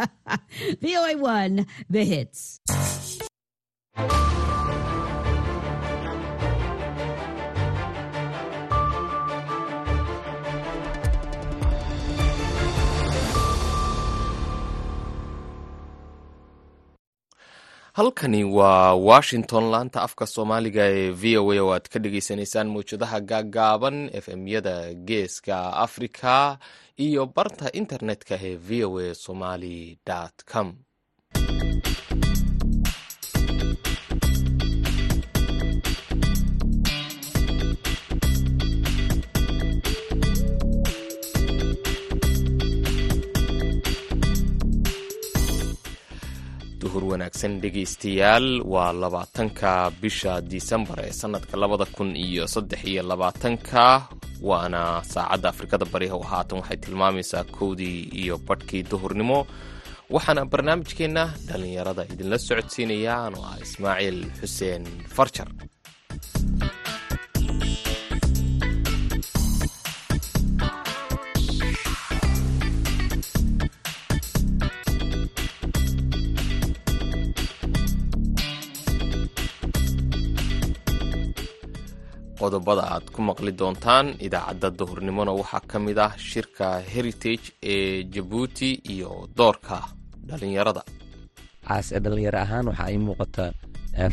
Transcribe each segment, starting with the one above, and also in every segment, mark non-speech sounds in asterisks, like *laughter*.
*laughs* VOA1, the hits. halkani waa washington laanta afka soomaaliga ee v o a oo aad ka dhagaysanaysaan mawjadaha gaaggaaban efmyada geeska africa iyo barta internetka ee v o a somali com. Duhur wanaagsan dhegaystayaal waa labaatanka bisha disembar ee sanadka labada kun iyo saddex iyo labaatanka waana saacadda afrikada bariha haatan waxay tilmaamaysaa kowdii iyo badhkii duhurnimo. Waxaana barnaamijkeenna dhallinyarada idinla socodsiinaya anoo ah ismaaciil xuseen farjar qodobada aad ku maqli doontaan idaacadda duhurnimona waxaa ka mid ah shirka heritage ee jabuuti iyo doorka dhalinyarada. Caase dhalinyaro ahaan waxaa ii muuqata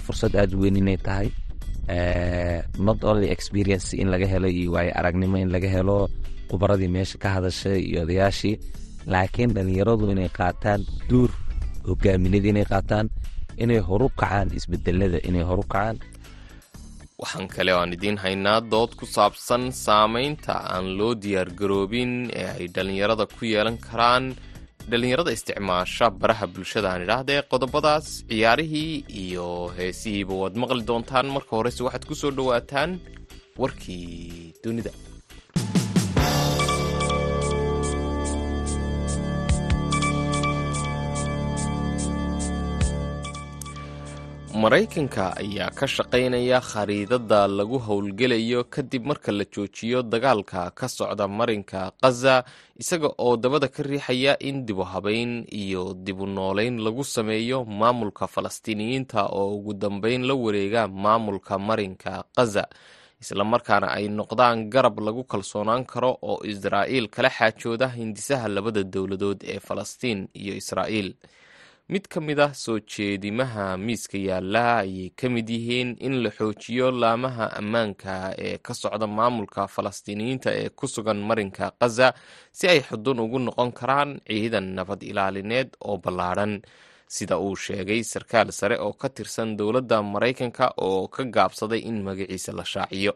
fursad aada u weyn inay tahay. Not only experience in laga helo iyo waayo aragnimo in laga helo khubaradii meesha ka hadashay iyo odayaashii laakiin dhalinyaradu inay qaataan duur hogaaminada inay qaataan inay horu kacaan isbedelada inay horu kacaan waxaan kale oo aan idiin haynaa dood ku saabsan saameynta aan loo diyaargaroobin ee ay dhallinyarada ku yeelan karaan dhallinyarada isticmaasha baraha bulshada. Aan idhaahdee qodobadaas ciyaarihii iyo heesihiiba waad maqli doontaan. Marka horese waxaad ku soo dhowaataan warkii dunida maraykanka ayaa ka shaqaynaya khariidada lagu howlgelayo kadib marka la joojiyo dagaalka ka socda marinka khaza isaga oo dabada ka riixaya in dibu habeyn iyo dibu nooleyn lagu sameeyo maamulka falastiiniyiinta oo ugu dambeyn la wareega maamulka marinka khaza islamarkaana ay noqdaan garab lagu kalsoonaan karo oo israa'iil kala xaajooda hindisaha labada dowladood ee falastiin iyo israa'iil mid ka mid ah soo jeedimaha miiska yaalla ayay ka mid yihiin in la xoojiyo laamaha ammaanka ee ka socda maamulka falastiiniyiinta ee ku sugan marinka khaza si ay xudun ugu noqon karaan ciidan nabad ilaalineed oo ballaadhan sida uu sheegay sarkaal sare oo ka tirsan dowladda maraykanka oo ka gaabsaday in magaciisa la shaaciyo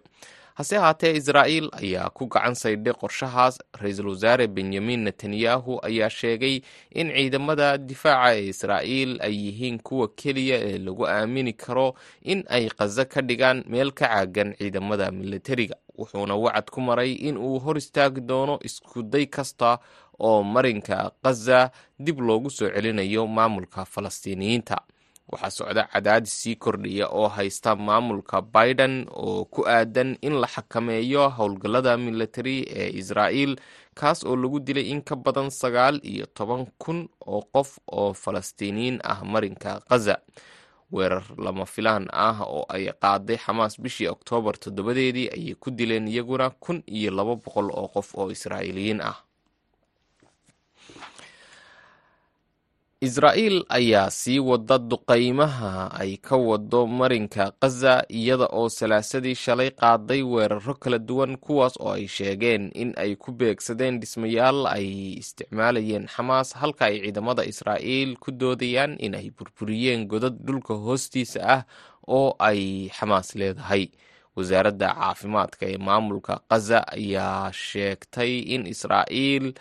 hase ahaatee israa'iil ayaa ku gacan saydhay qorshahaas. Ra'iisul wasaare benyamin netanyahu ayaa sheegay in ciidamada difaaca ee israa'iil ay yihiin kuwa keliya ee lagu aamini karo in ay khaza ka dhigaan meel ka caagan ciidamada militariga wuxuuna wacad ku maray in uu hor istaagi doono iskuday kasta oo marinka khaza dib loogu soo celinayo maamulka falastiiniyiinta waxaa socda cadaadis sii kordhiya oo haysta maamulka biden oo ku aadan in la xakameeyo howlgallada militari ee israa'iil kaas oo lagu dilay in ka badan sagaal iyo toban kun oo qof oo falastiiniyiin ah marinka khaza weerar lama filaan ah oo ay qaaday xamaas bishii oktoobar toddobadeedii ayay ku dileen iyaguna kun iyo laba boqol oo qof oo israa'iiliyiin ah israa'iil ayaa sii wada duqaymaha ay ka wado marinka khaza iyada oo salaasadii shalay qaaday weeraro kala duwan kuwaas oo ay sheegeen in ay ku beegsadeen dhismayaal ay isticmaalayeen xamaas halka ay ciidamada israa'iil ku doodayaan in ay burburiyeen godad dhulka hoostiisa ah oo ay xamaas leedahay. Wasaaradda caafimaadka ee maamulka khaza ayaa sheegtay in israa'iil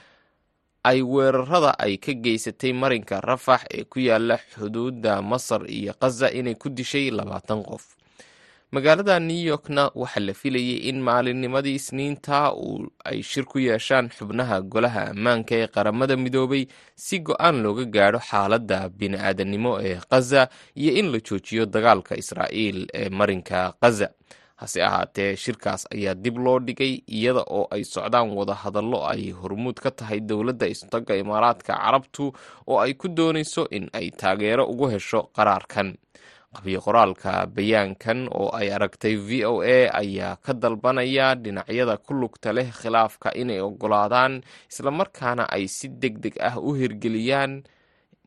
ay weerarada ay ka geysatay marinka rafax ee ku yaalla xuduudda masar iyo khaza inay ku dishay labaatan qof. Magaalada new yorkna waxaa la filayay in maalinnimadii isniinta uu ay shir ku yeeshaan xubnaha golaha ammaanka ee qaramada midoobay si go'aan looga gaadho xaaladda bini-aadannimo ee khaza iyo in la joojiyo dagaalka israa'iil ee marinka khaza hase ahaatee shirkaas ayaa dib loo dhigay iyada oo ay socdaan wadahadallo ay hormuud ka tahay dowladda istaga imaaraadka carabtu oo ay ku doonayso in ay taageero ugu hesho qaraarkan. Qabiyo qoraalka bayaankan oo ay aragtay v o a ayaa ka dalbanaya dhinacyada ku lugta leh khilaafka inay ogolaadaan islamarkaana ay si deg deg ah u hirgeliyaan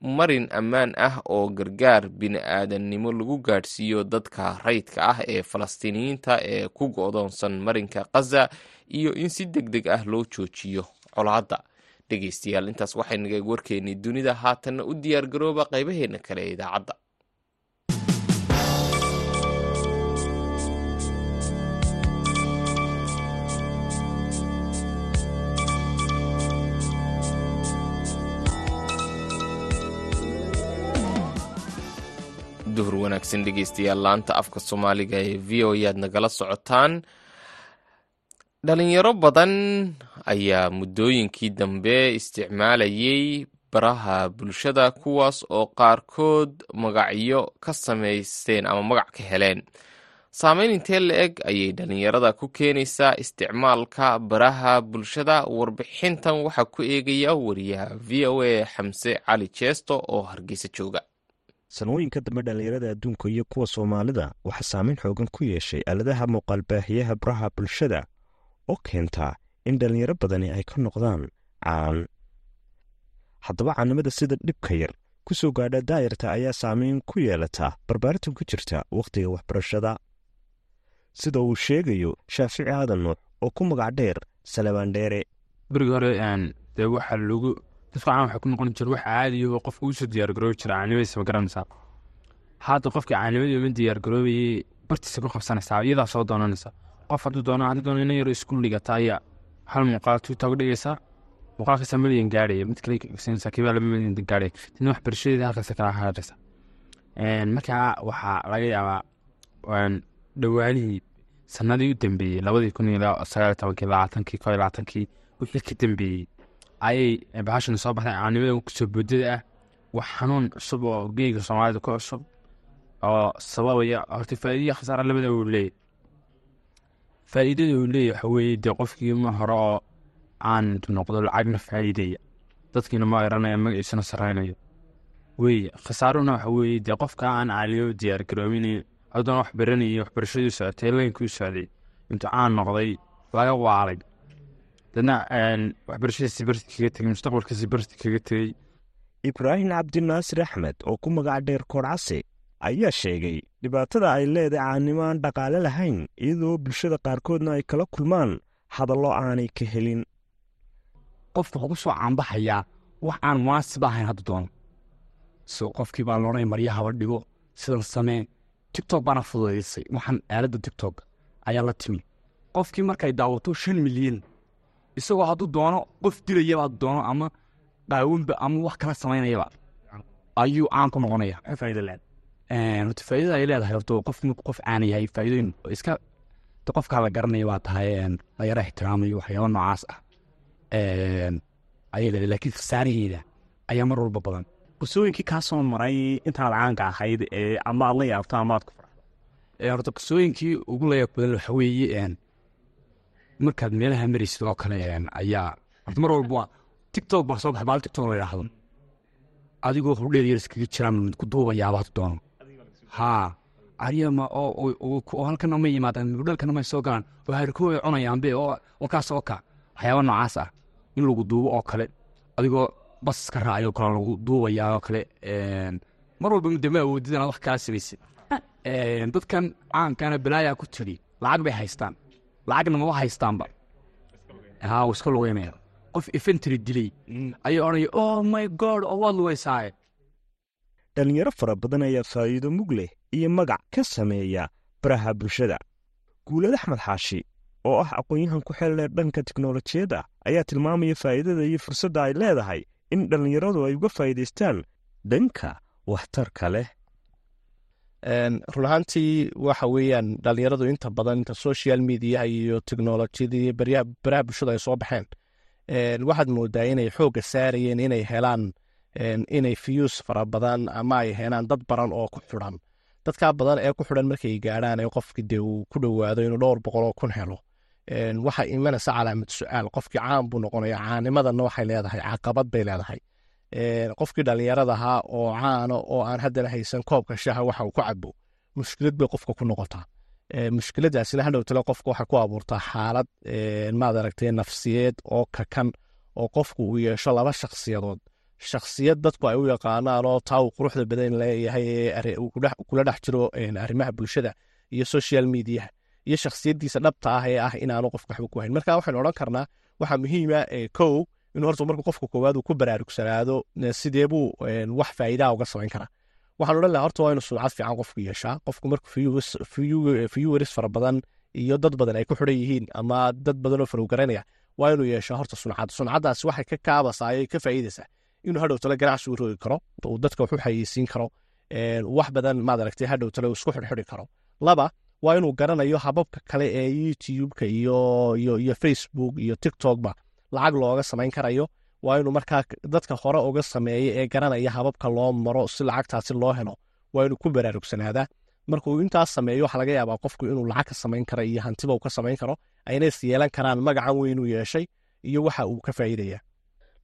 marin ammaan ah oo gargaar bini-aadannimo lagu gaadhsiiyo dadka rayidka ah ee falastiiniyiinta ee ku go-doonsan marinka khaza iyo in si deg deg ah loo joojiyo colaadda. Dhegeystayaal intaas waxaynaga warkeennay dunida haatanna u diyaargarooba qaybaheena kale ee idaacadda duhur wanaagsan dhegeystayaal laanta afka soomaaliga ee v o yaad nagala socotaan. Dhalinyaro badan ayaa muddooyinkii dambe isticmaalayay baraha bulshada kuwaas oo qaarkood magacyo ka samaysteen ama magac ka heleen. Saameyn intee la eg ayay dhalinyarada ku keenaysaa isticmaalka baraha bulshada. Warbixintan waxaa ku eegaya wariyaha v o a xamse cali jeesto oo hargeysa jooga sanooyinka dambe dhallinyarada adduunka iyo kuwa soomaalida waxaa saameyn xoogan ku yeeshay aaladaha muuqaalbaahiyaha baraha bulshada oo keentaa in dhallinyaro badani ay ka noqdaan caan. Haddaba caanimada sida dhibka yar ku soo gaadha daayarta ayaa saameyn ku yeelataa barbaarinta ku jirta wakhtiga waxbarashada. Sida uu sheegayo shaafici aadan nuux oo ku magac dheer salabaandheere berigii hore dee waxaa lagu dadka waxay ku noqon jira wax caadiya oo qofka uusoo diyaargaroobi jira caanimadiisa ma garanaysaa hadda qofka caanimadii ma diyaargaroobayay bartiisa ku qabsanaysaa iyadaa soo doonanaysa. Qof hadduu doono haddii doono ina yaro iskuul dhigata ayaa hal muuqaal tuuta uga dhigaysaa muuqaalkaasa milyan gaadhaya mid kale siinaysaa kibaa laba milyan gaadhaya tidna wax barashadeeda halkaasa kala haadhaysa markaa waxaa laga yaabaa dhowaanihii sanadii u dambeeyey labadii kun iyo sagaal tobankii labaatankii koo iyo labaatankii wixii ka dambeeyey ayay bahashan soo baxday caanimada ku soo boodada ah wax xanuun cusub oo geega soomaalida ku cusub oo sababaya horta faa'iidaya khasaara labada uu leeyahy faa'iidada uu leeyahy waxa weeye dee qofkii ma hore oo aan noqdo lacagna faa'iidaya. Dadkiina ma eranaya magaciisana saraynayo. Weye khasaaruna waxa weeye dee qofka aan caaliyo diyaargaroobin haddana wax baranayay waxbarashadii socotay leynkuu socday intuu caan noqday laga waalay dadna waxbarashadiisi barti kaga tegey mustaqbalkiisi barti kaga tegey ibraahim cabdinaasir axmed oo ku magac dheer koorcase ayaa sheegay dhibaatada ay leedahay caannimo aan dhaqaale lahayn iyadoo bulshada qaarkoodna ay kala kulmaan hadallo aanay ka helin. Qofka ku soo caanbaxayaa wax aan munaasib ahayn hadda doono so qofkii baa loodhanaya maryahaba dhigo sidan samee. Tigtok baana fududaysay waxaan aaladda tigtok ayaa la timi. Qofkii markay daawato shan milyan isagoo hadduu doono qof dilayaba hadduu doono ama qaawinba ama wax kala samaynayaba ayuu caan ku noqonaya horta faa'iidada ay leedahay. Horta qof markuu qof caan yahay faa'iidooyin iska qofkaa la garanaya waa tahay la yara ixtiraamayo waxyaaba noocaas ah. Ayay leedahay. Laakiin khasaaraheeda ayaa mar walba badan. Qisooyinkii kaa soo maray intaad caanka ahayd ee ama aad la yaabto ama aad ku farxdo horta qisooyinkii ugu layaab badan waxa weeye markaad meelaha maraysid oo kale ayaa mar walba tictok baa soo baxay baal tictok la yidhaahdo adigoo hurdheeda yar iskaga jiraan mid ku duubayaaba hadu doono haa aryama oo halkana ma yimaadaan hurdheelkana may soo galaan oo harkoo ay cunayaanbe oo wakaas oo ka. Waxyaaba noocaas ah in lagu duubo oo kale adigoo bas ka raacayo kale lagu duubayaa oo kale mar walba mudama awoodid inaad wax kala samaysid. Dadkan caankana balaayaa ku tiri lacag bay haystaan lacagna maba haystaanba. Iska lugeynaya. Qof efentry dilay. Ayaa odhanaya oh my god oo waad lugeysaaye. Dhallinyaro fara badan ayaa faa'iido mug leh iyo magac ka sameeya baraha bulshada. Guulad axmed xaashi oo ah aqoon-yahan ku xeeldheer dhanka tiknolojiyadda ayaa tilmaamaya faa'iidada iyo fursadda ay leedahay in dhallinyaradu ay uga faa'iidaystaan dhanka waxtarka leh run ahaantii waxa weeyaan dhallinyaradu inta badan inta social mediaha iyo teknolojiyadii baraha bulshada ay soo baxeen. Waxaad moodaa inay xoogga saarayeen inay helaan inay fiyuus fara badan ama ay helaan dad baran oo ku xidran dadkaa badan ee ku xidhan markay gaadhaan ee qofkii dee uu ku dhowaado inuu dhowr boqol oo kun helo. Waxaa imanaysa calaamad su'aal qofkii caan buu noqonaya caanimadana waxay leedahay caqabad bay leedahay qofkii dhallinyarada ahaa oo caano oo aan haddana haysan koobka shaha waxa uu ku cabo mushkilad bay qofka ku noqotaa. Mushkiladaasina hadhow tale qofka waxay ku abuurtaa xaalad maad aragtay nafsiyeed oo kakan oo qofku uu yeesho laba shakhsiyadood. Shakhsiyad dadku ay u yaqaanaan oo taa uu quruxda badan leeyahay ee kula dhex jiro arrimaha bulshada iyo social mediaha iyo shakhsiyaddiisa dhabta ah ee ah inaanu qofka waxba ku hayn. Marka waxaynu odhan karnaa waxaa muhiima kow inuu horta marka qofka koowaad uu ku baraarugsanaado sidee wax faa'iidaa uga samayn karaa waxaan odhan lahaa horta waa inuu sumcad fiican qofku yeeshaa qofku marku viewers fara badan iyo dad badan ay ku xidhan yihiin ama dad badan oo farowgaranaya waa inuu yeeshaa horta suncad suncaddaasi waxay ka kaabasaa ayay ka faa'iidaysaa inuu hadhow tale ganacsi u rogi karo dadka wax u xayeysiin karo wax badan maad aragtay hadhow tale isku xidhxidhi karo laba waa inuu garanayo hababka kale ee youtube-ka iyo facebook iyo tiktokba lacag looga samayn karayo. Waa inuu markaa dadka hore uga sameeya ee garanaya hababka loo maro si lacagtaasi loo helo. Waa inuu ku baraarugsanaada markuu intaas sameeyo waxaa laga yaabaa qofku inuu lacag ka samayn karo iyo hantiba uu ka samayn karo. Ayna is yeelan karaan magacan weynuu yeeshay iyo waxa uu ka faa'iidaya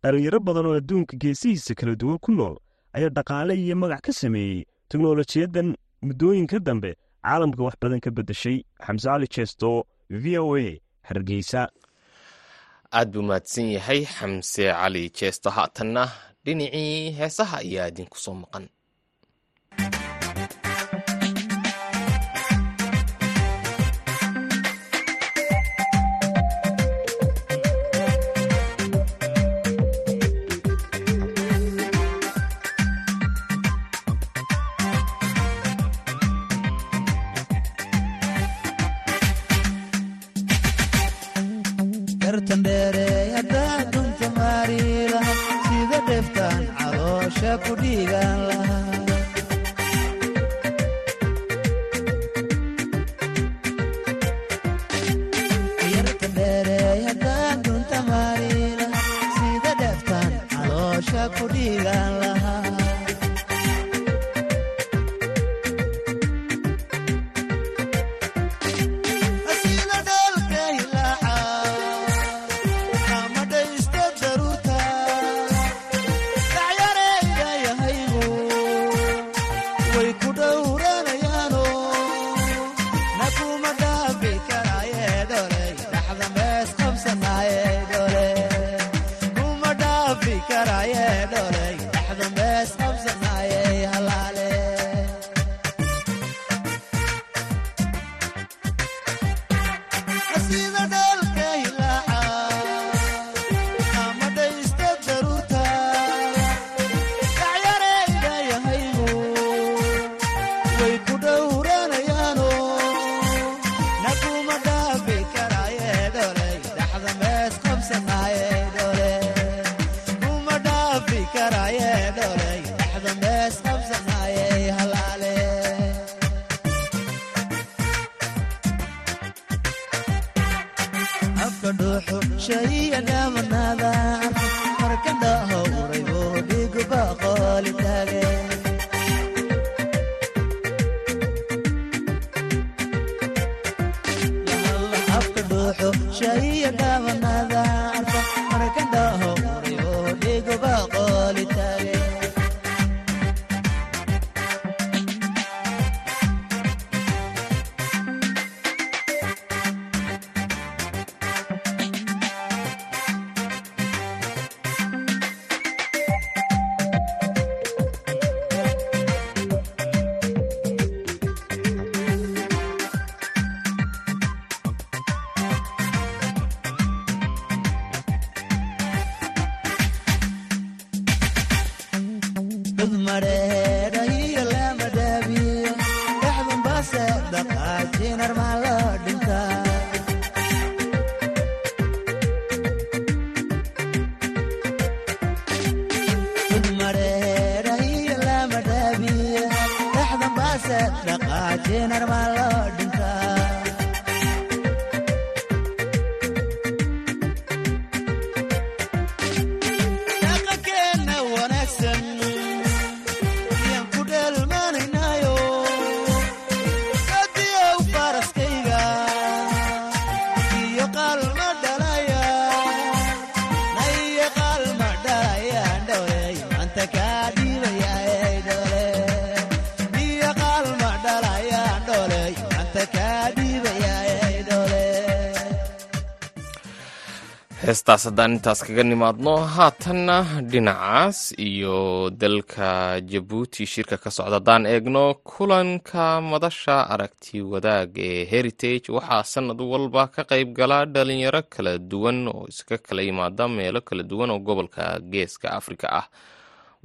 dhalinyaro badan oo adduunka geesihiisa kala duwan ku nool ayaa dhaqaale iyo magac ka sameeyey teknolojiyaddan. Muddooyinka dambe caalamka wax badan ka beddeshay xamse cali jeesto v o a hargeysa aad buu mahadsan yahay xamse cali jeesto haatanna dhinacii heesaha ayaa idinku soo maqan ku dheelmanaynayo heestaas haddaan intaas kaga nimaadno haatanna dhinacaas iyo dalka jabuuti shirka ka socda haddaan eegno kulanka madasha aragti wadaag ee heritage. Waxaa sanad walba ka qayb gala dhalinyaro kala duwan oo iska kala yimaada meelo kala duwan oo gobolka geeska afrika ah.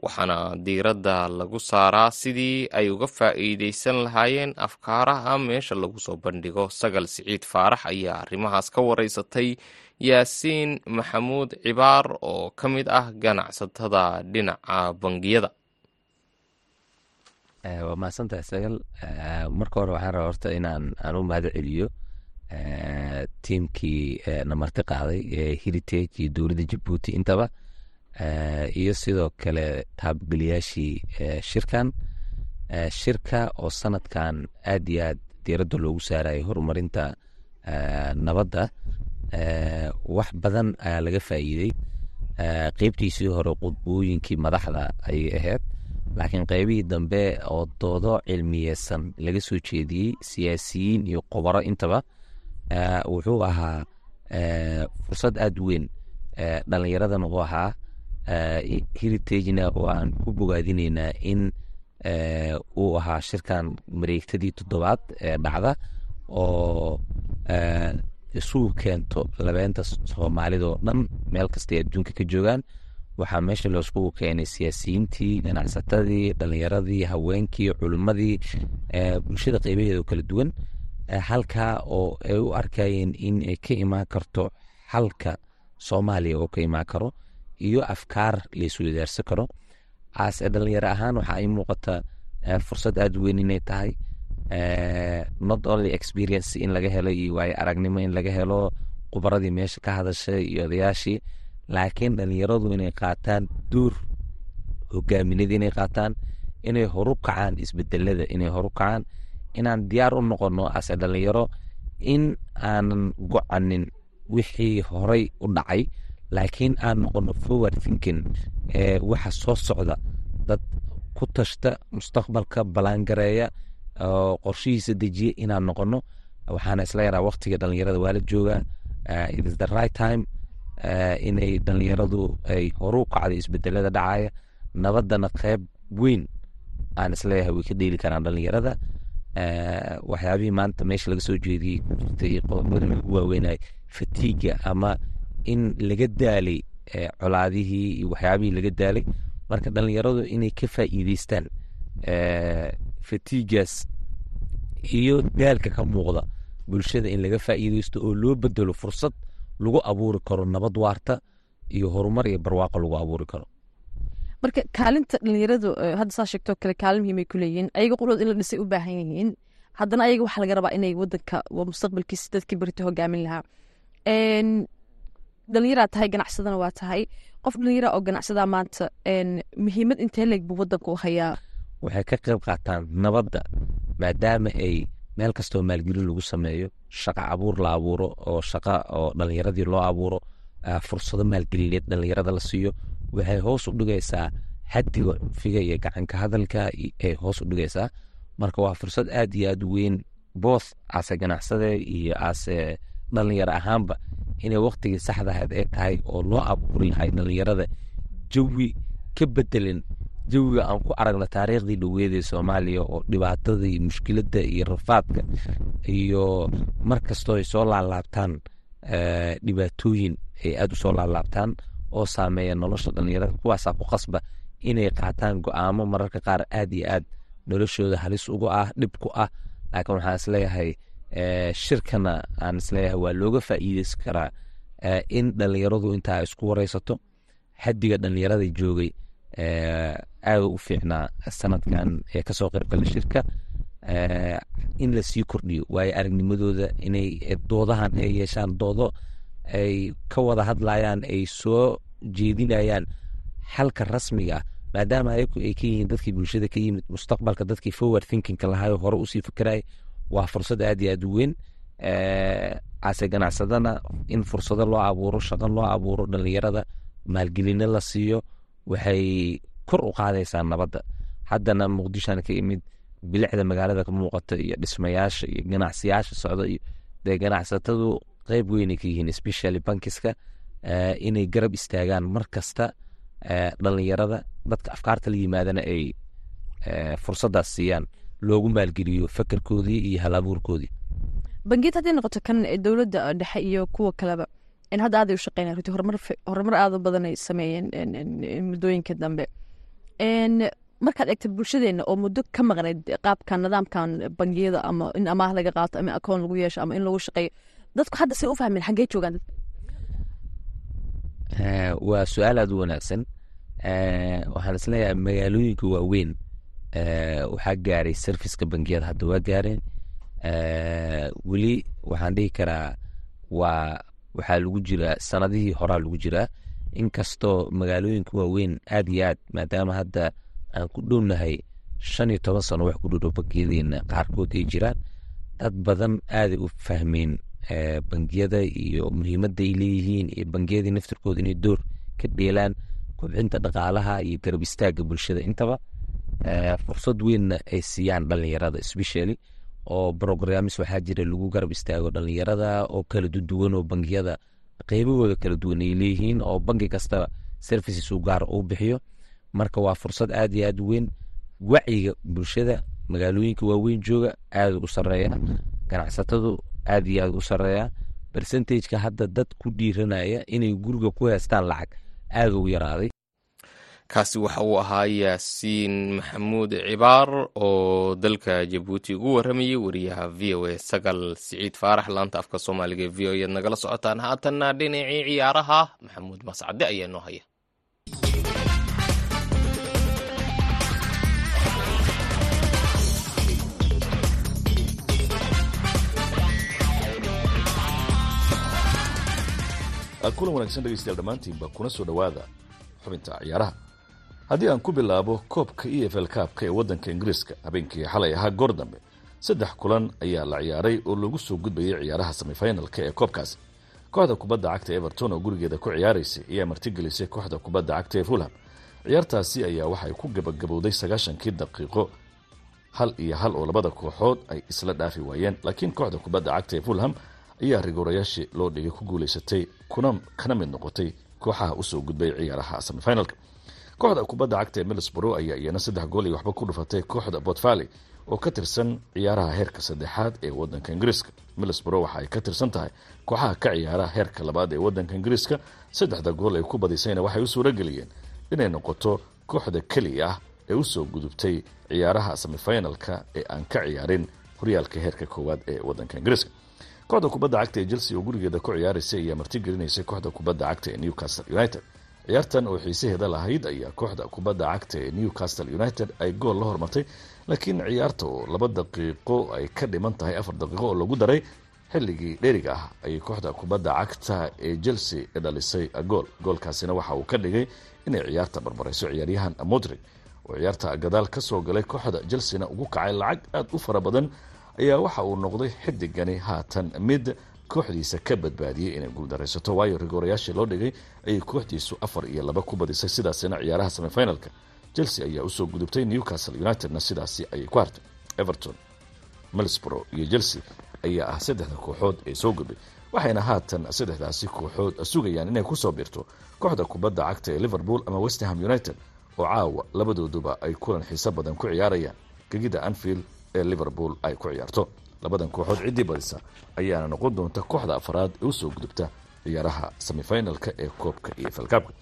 Waxaana diiradda lagu saaraa sidii ay uga faa'iideysan lahaayeen afkaaraha meesha lagu soo bandhigo. Sagal siciid faarax ayaa arrimahaas ka wareysatay yaasiin maxamuud cibaar oo ka mid ah ganacsatada dhinaca bangiyada. Waa mahadsantahay sagal. Marka hore waxaan rabaa horta inaan aan u mahad celiyo tiimkii na marti qaaday ee heritage iyo dowladda jabuuti intaba. Iyo sidoo kale taabgeliyaashii shirkan. Shirka oo sanadkan aad iyo aad diiradda loogu saarayay horumarinta nabadda wax badan ayaa laga faa'iidey qeybtiisii hore qudbooyinkii madaxda ayay ahayd. Laakiin qeybihii dambe oo doodo cilmiyeysan laga soo jeediyey siyaasiyiin iyo khubaro intaba wuxuu ahaa fursad aad weyn. Dhallinyaradana u ahaa. Heritagena aan ku bogaadineynaa in uu ahaa shirkan mareegtadii toddobaad ee dhacda oo isugu keento labeenta soomaalida oo dhan meel kastay adduunka ka joogaan. Waxaa meesha looskugu keenay siyaasiyiintii ganacsatadii dhalinyaradii haweenkii culimmadii bulshada qeybaheeda kala duwan. Halkaa oo ay u arkayeen in ay ka imaan karto xalka soomaaliya oo ka imaan karo iyo afkaar laisweydaarsan karo. Aase dhalinyaro ahaan waxaa ii muuqata fursad aada weyn inay tahay not only experience in laga helo iyo waayo aragnimo in laga helo khubaradii meesha ka hadashay iyo odayaashii laakiin dhalinyaradu inay qaataan duur hogaaminadii inay qaataan inay horu kacaan isbedelada inay horu kacaan. Inaan diyaar u noqono ase dhalinyaro in aanan gocanin wixii horay u dhacay laakiin aan noqono forward thinking ee waxa soo socda. Dad ku tashta mustaqbalka ballaangareeya qorshihiisa dejiya inaan noqono. Waxaana isla yaraa waktiga dhalinyarada waa la joogaa. The right time inay dhalinyaradu ay horu kacday isbedelada dhacaya. Nabaddana qeyb weyn aan is leeyahay way ka dheeli karaan dhalinyarada waxyaabihii maanta meesha laga soo jeediyey ku jirtay qodobada lagu waaweynay fatiiga ama in laga daalay colaadihii iyo waxyaabihii laga daalay. Marka dhalinyaradu inay ka faa'iideystaan fatiigaas iyo daalka ka muuqda bulshada in laga faa'iideysto oo loo bedelo fursad lagu abuuri karo nabad waarta iyo horumar iyo barwaaqo lagu abuuri karo. Marka kaalinta dhalinyaradu hadda saa sheegtoo kale kaalin muhiimay ku leeyihiin ayaga qudhood in la dhisay u baahan yihiin. Haddana ayaga waxaa laga rabaa inay wadanka mustaqbalkiisa dadkii berito hogaamin lahaa. Dhalinyaraa tahay ganacsadana waa tahay. Qof dhalinyara oo ganacsadaa maanta muhiimad intee leeg buu wadanka u hayaa waxay ka qayb qaataan nabadda maadaama ay meel kastoo maalgelin lagu sameeyo shaqa abuur la abuuro oo shaqa oo dhalinyaradii loo abuuro fursado maalgelineed dhalinyarada la siiyo. Waxay hoos u dhigaysaa xadiga cunfiga iyo gacanka hadalka ay hoos u dhigaysaa. Marka waa fursad aad iyo aad weyn booth ase ganacsade iyo ase dhalinyaro ahaanba inay waktigii saxdahayd ay tahay oo loo abuuri lahay dhalinyarada jawi ka bedelin jawiga aan ku aragno taariikhdii dhoweedee soomaaliya oo dhibaatada iyo mushkiladda iyo rafaadka iyo mar kastoo ay soo laalaabtaan dhibaatooyin ay aada u soo laalaabtaan oo saameeya nolosha dhalinyarada kuwaasaa ku qasba inay qaataan go'aamo mararka qaar aad iyo aad noloshooda halis ugu ah dhib ku ah. Laakiin waxaan is leeyahay shirkana aan is leeyahay waa looga faa'iideysan karaa in dhalinyaradu intaa isku wareysato. Xadiga dhalinyarada joogay aada u fiicnaa sanadkan ee ka soo qaybgala shirka. In la sii kordhiyo waayo aragnimadooda inay doodahan ay yeeshaan doodo ay ka wada hadlayaan ay soo jeedinayaan xalka rasmiga maadaama ayagu ay ka yihiin dadkii bulshada ka yimid mustaqbalka dadkii forward thinkingka lahayo hore u sii fikiraya waa fursad aad iyo aad u weyn. Ase ganacsadana in fursado loo abuuro shaqo loo abuuro dhalinyarada maalgelino la siiyo waxay kor u qaadaysaa nabadda. Haddana muqdishoan ka imid bilicda magaalada ka muuqata iyo dhismayaasha iyo ganacsiyaasha socda iyo dee ganacsatadu qeyb weynay ka yihiin specially bankiska eh, inay garab istaagaan. Mar kasta eh, dhalinyarada dadka afkaarta la yimaadana ay eh, fursaddaas siiyaan loogu maalgeliyo fakarkoodii iyo halabuurkoodii. Bangiyada hadday noqoto kan dowladda dhexe iyo kuwa kaleba in hadda aaday u shaqeynaya runtii horumar horumar aada u badan ay sameeyeen en- en- en muddooyinka dambe. Markaad eegta bulshadeena oo muddo ka maqnayd qaabkan nidaamkan bangiyada ama in amaah laga qaato ama akoon lagu yeesho ama in lagu shaqeeyo dadku hadda say u fahmeen xaggee joogaan Eh, waa su'aal aada u wanaagsan. Eh, waxaan is leeyahay magaalooyinka waaweyn eh, waxaa gaaray serviceka bangiyada hadda waa gaareen. Weli waxaan dhihi karaa waa waxaa lagu jiraa sanadihii horaa lagu jiraa inkastoo magaalooyinka waaweyn aad iyo aad maadaama hadda aan ku dhownahay shan iyo toban sano wax ku dhowdhow bangiyadeena qaarkood ay jiraan. Dad badan aaday u fahmeen eh, bangiyada iyo muhiimadda ay leeyihiin iyo bangiyadii naftirkooda inay door ka dheelaan kobcinta dhaqaalaha iyo garab istaagga bulshada. Intaba Eh, fursad weynna ay siiyaan dhalinyarada especially oo programs waxaa jira lagu garab istaago dhalinyarada oo kala duwan oo bangiyada qeybahooda kala duwan ay leeyihiin oo bangi kasta services u gaar u bixiyo. Marka waa fursad aad iyo aad weyn wacyiga bulshada magaalooyinka waaweyn jooga aad u sareeya ganacsatadu aad iyo aad u sareeya percentageka hadda dad ku dhiiranaya inay guriga ku heestaan lacag aad ugu yaraaday kaasi waxa uu ahaa yaasiin maxamuud cibaar oo dalka jabuuti ugu waramayay wariyaha v o a sagal siciid faarax. Laanta afka soomaaliga v o eed nagala socotaan. Haatanna dhinacii ciyaaraha maxamuud mascade ayaa noo haya. Kulan wanaagsan dhegeystayaal dhammaantiinba kuna soo dhowaada xubinta ciyaaraha haddii aan ku bilaabo koobka e f l kaabka ee waddanka ingiriiska habeenkii xalay ahaa goor dambe saddex kulan ayaa la ciyaaray oo lagu soo gudbayay ciyaaraha semifinalka ee koobkaasi kooxda kubadda cagta everton oo gurigeeda ku ciyaaraysay ayaa martigelisay kooxda kubadda cagta ee fulham. Ciyaartaasi ayaa waxay ku gabagabowday sagaashankii daqiiqo hal iyo hal oo labada kooxood ay isla dhaafi waayeen. Laakiin kooxda kubadda cagta ee fulham ayaa rigoorayaashii loo dhigay ku guulaysatay kuna kana mid noqotay kooxaha u soo gudbay ciyaaraha semifinalka kooxda kubadda cagta ee middlesbrough ayaa iyana saddex gool iyo waxba ku dhufatay kooxda botfali oo ka tirsan ciyaaraha heerka saddexaad ee wadanka ingiriiska. Middlesbrough waxa ay ka tirsan tahay kooxaha ka ciyaara heerka labaad ee wadanka ingiriiska. Saddexda gool ay ku badisayna waxay u suurageliyeen inay noqoto kooxda keliya ah ee u soo gudubtay ciyaaraha semifinalka ee aan ka ciyaarin horyaalka heerka koowaad ee wadanka ingiriiska. Kooxda kubadda cagta ee chelsea oo gurigeeda ku ciyaaraysay ayaa martigelinaysay kooxda kubadda cagta ee newcastle united ciyaartan oo xiisaheeda lahayd ayaa kooxda kubadda cagta ee newcastle united ay gool la hormartay laakiin ciyaarta oo laba daqiiqo ay ka dhiman tahay afar daqiiqo oo lagu daray. Xilligii dheeriga ah ayay kooxda kubadda cagta ee chelsea dhalisay gool. Goolkaasina waxa uu ka dhigay inay ciyaarta barbarayso ciyaaryahan modrig oo ciyaarta gadaal ka soo galay kooxda chelsea-na ugu kacay lacag aada u fara badan ayaa waxa uu noqday xidigani haatan mid kooxdiisa ka badbaadiyey inay guuldaraysato waayo rigoorayaashii loo dhigay ayay kooxdiisu afar iyo laba ku badisay. Sidaasina ciyaaraha semifinalka chelsea ayaa u soo gudubtay. Newcastle unitedna sidaasi ayay ku hartay. Everton middlesbrough iyo chelsea ayaa ah saddexda kooxood ee soo gudbay. Waxayna haatan saddexdaasi kooxood sugayaan inay ku soo birto kooxda kubadda cagta ee liverpool ama westenham united oo caawa labadooduba ay kulan xiiso badan ku ciyaarayaan. Gegida anfield ee liverpool ay ku ciyaarto labadan kooxood ciddii badisa ayaana noqon doonta kooxda afraad ee u soo gudubta ciyaaraha semifinalka ee koobka iyo falkaabka.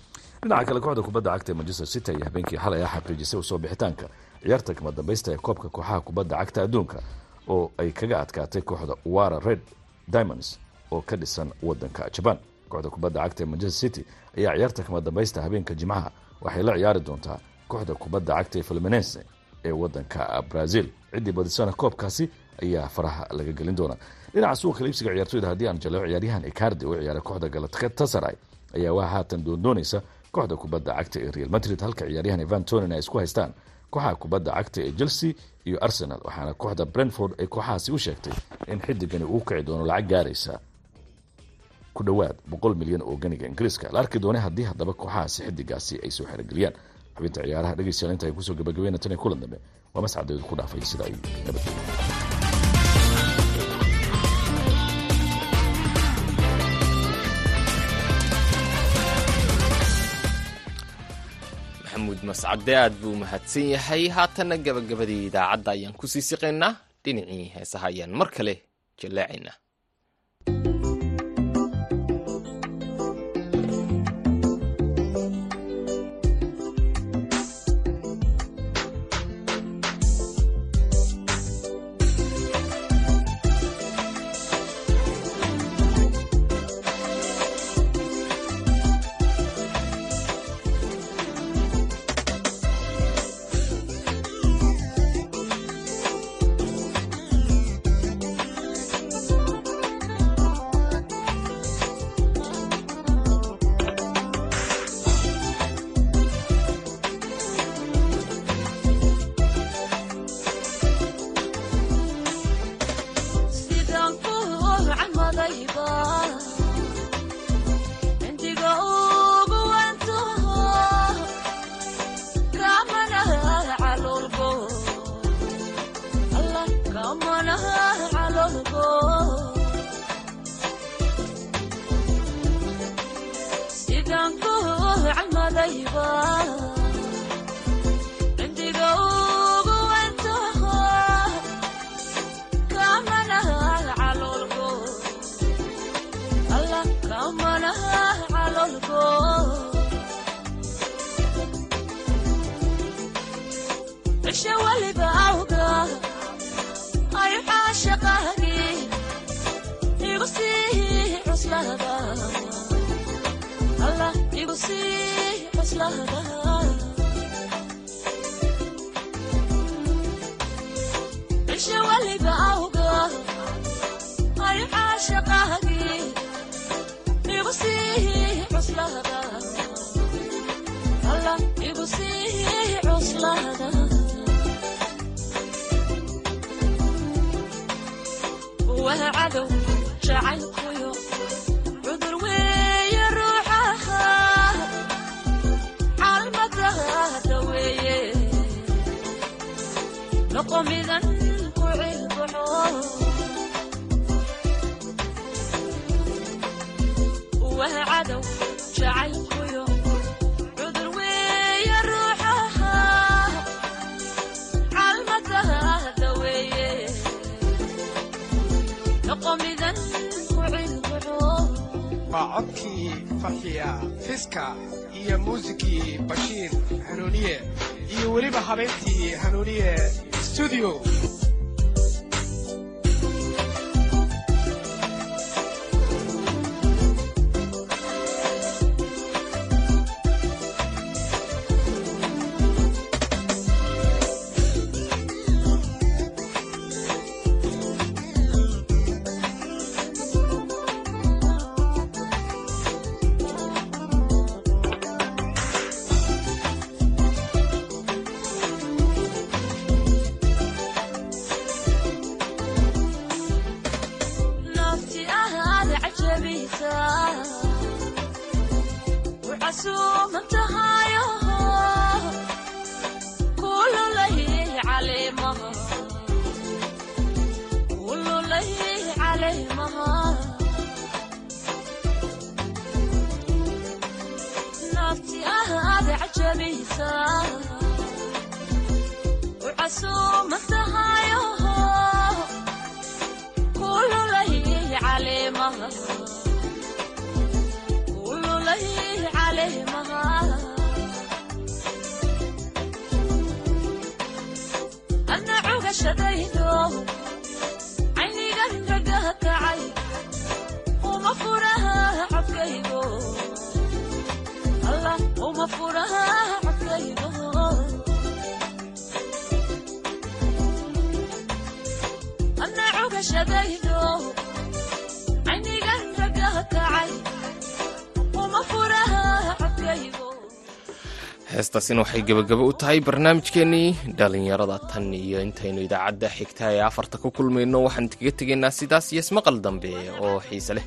Dhinaca kale kooxda kubadda cagta ee manchester city ayaa habeenkii xalay xaqiijisay u soo bixitaanka ciyaarta kama dambaysta ee koobka kooxaha kubadda cagta adduunka oo ay kaga adkaatay kooxda wara red diamonds oo ka dhisan wadanka jaban. Kooxda kubadda cagta ee manchester city ayaa ciyaarta kama dambaysta habeenka jimcaha waxay la ciyaari doontaa kooxda kubadda cagta ee fluminense ee wadanka brazil. Ciddii badisana koobkaasi ayaa faraha laga gelin doonaa. Dhinaca suuqa liibsiga ciyaartoyda haddii aan jaleeco ciyaaryahan icardi oo ciyaaray kooxda galatasaray ayaa waa haatan doondoonaysa kooxda kubadda cagta ee real madrid halka ciyaaryahan evan ay isku haystaan kooxaha kubadda cagta ee chelsea iyo arsenal waxaana kooxda brentford ay kooxahaasi u sheegtay in xidigani uu kici doono lacag gaaraysa ku dhowaad boqol milyan oo ganiga ingiriiska. La arki doonay haddii haddaba kooxahaasi xidigaasi ay soo xerogeliyaan xubinta ciyaaraha dhegeystayaal inta ay ku soo gabagabeena tan iyo kulan dambe waa mascadeedu ku dhaafay sida ay mascade aad buu mahadsan yahay. Haatanna gabagabadii idaacadda ayaan ku sii siqaynaa. Dhinacii heesaha ayaan mar kale jallaacaynaa see وهعدو جعلكم waa codkii farxiya fiska iyo muusikii bashiir hanuuniye iyo weliba habeyntii hanuuniye studio malas heestaasina waxay gebagabo u tahay barnaamijkeennii dhallinyarada tan iyo intaynu idaacadda xigta ee afarta ku kulmayno waxaan idkaga tegaynaa sidaas iyo ismaqal dambe oo xiise leh